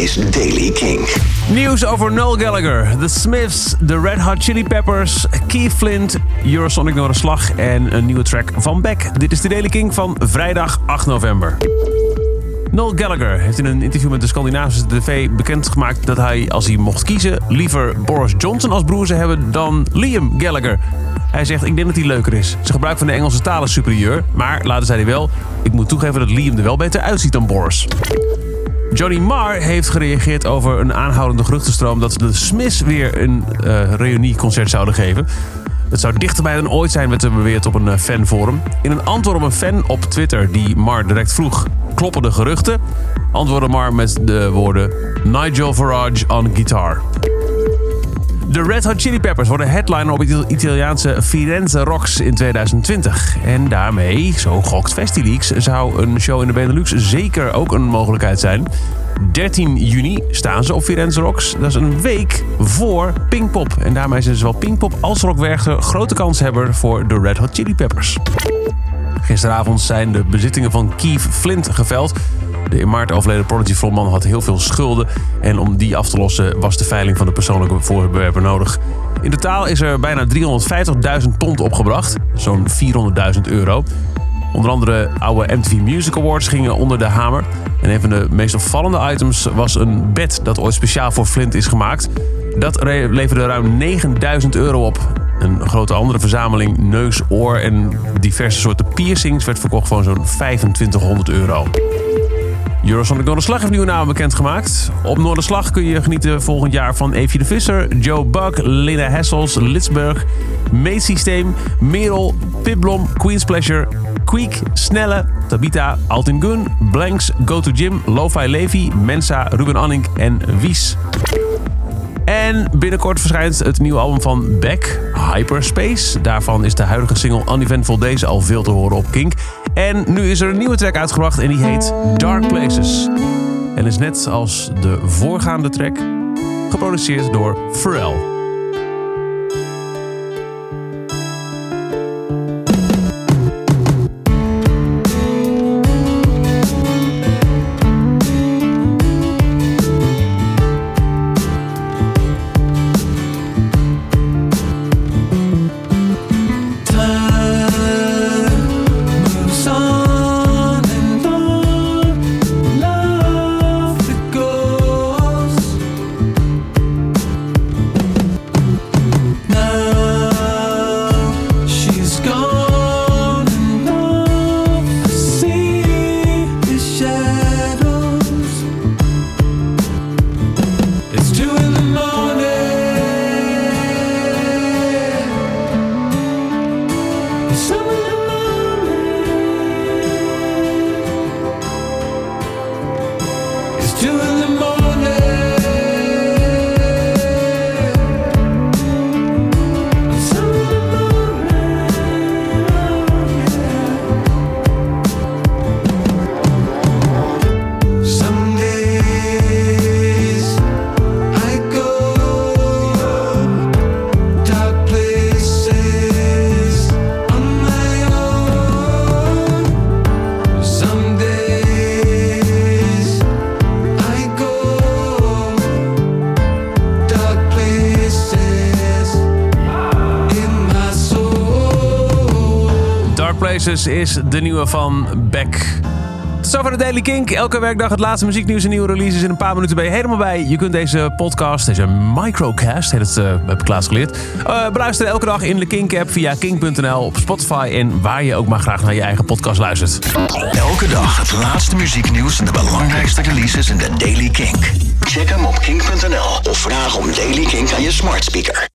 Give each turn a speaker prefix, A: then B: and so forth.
A: is Daily King.
B: Nieuws over Noel Gallagher, The Smiths, The Red Hot Chili Peppers, Keith Flint, Eurosonic Noorderslag en een nieuwe track van Beck. Dit is de Daily King van vrijdag 8 november. Noel Gallagher heeft in een interview met de Scandinavische tv bekendgemaakt dat hij, als hij mocht kiezen, liever Boris Johnson als broer zou hebben dan Liam Gallagher. Hij zegt, ik denk dat hij leuker is. Zijn gebruik van de Engelse taal is superieur, maar later zei hij wel, ik moet toegeven dat Liam er wel beter uitziet dan Boris. Johnny Marr heeft gereageerd over een aanhoudende geruchtenstroom dat de Smiths weer een uh, reunieconcert zouden geven. Het zou dichterbij dan ooit zijn, werd er beweerd op een eh, fanforum. In een antwoord op een fan op Twitter die Mar direct vroeg: kloppen de geruchten? Antwoordde Mar met de woorden: Nigel Farage on guitar. De Red Hot Chili Peppers worden headliner op het Italiaanse Firenze Rocks in 2020. En daarmee, zo gokt Festileaks, zou een show in de Benelux zeker ook een mogelijkheid zijn. 13 juni staan ze op Firenze Rocks. Dat is een week voor Pinkpop. En daarmee zijn zowel Pinkpop als Rockwerchter grote kanshebber voor de Red Hot Chili Peppers. Gisteravond zijn de bezittingen van Keith Flint geveld. De in maart overleden Prodigy frontman had heel veel schulden. En om die af te lossen was de veiling van de persoonlijke voorwerpen nodig. In totaal is er bijna 350.000 pond opgebracht. Zo'n 400.000 euro. Onder andere oude MTV Music Awards gingen onder de hamer. En een van de meest opvallende items was een bed dat ooit speciaal voor Flint is gemaakt. Dat leverde ruim 9000 euro op. Een grote andere verzameling neus, oor en diverse soorten piercings werd verkocht voor zo'n 2500 euro. Eurosonic Noorderslag heeft nieuwe namen bekendgemaakt. Op Noorderslag kun je genieten volgend jaar van Evie de Visser, Joe Buck, Lina Hessels, Litzberg, Meetsysteem, Merel, Pipblom, Queen's Pleasure, Queek, Snelle, Tabita, Altin Gun, Blanks, Go to Gym, Lo-Fi Levi, Mensa, Ruben Anning en Wies. En binnenkort verschijnt het nieuwe album van Beck, Hyperspace. Daarvan is de huidige single Uneventful Days al veel te horen op Kink. En nu is er een nieuwe track uitgebracht en die heet Dark Places. En is net als de voorgaande track geproduceerd door Pharrell. Places is de nieuwe van Beck. Zo van de Daily Kink. Elke werkdag het laatste muzieknieuws en nieuwe releases. In een paar minuten ben je helemaal bij. Je kunt deze podcast, deze microcast, heet het, uh, heb ik laatst geleerd. Uh, beluisteren elke dag in de Kink-app via kink.nl, op Spotify en waar je ook maar graag naar je eigen podcast luistert.
A: Elke dag het laatste muzieknieuws en de belangrijkste releases in de Daily Kink. Check hem op kink.nl of vraag om Daily Kink aan je smart speaker.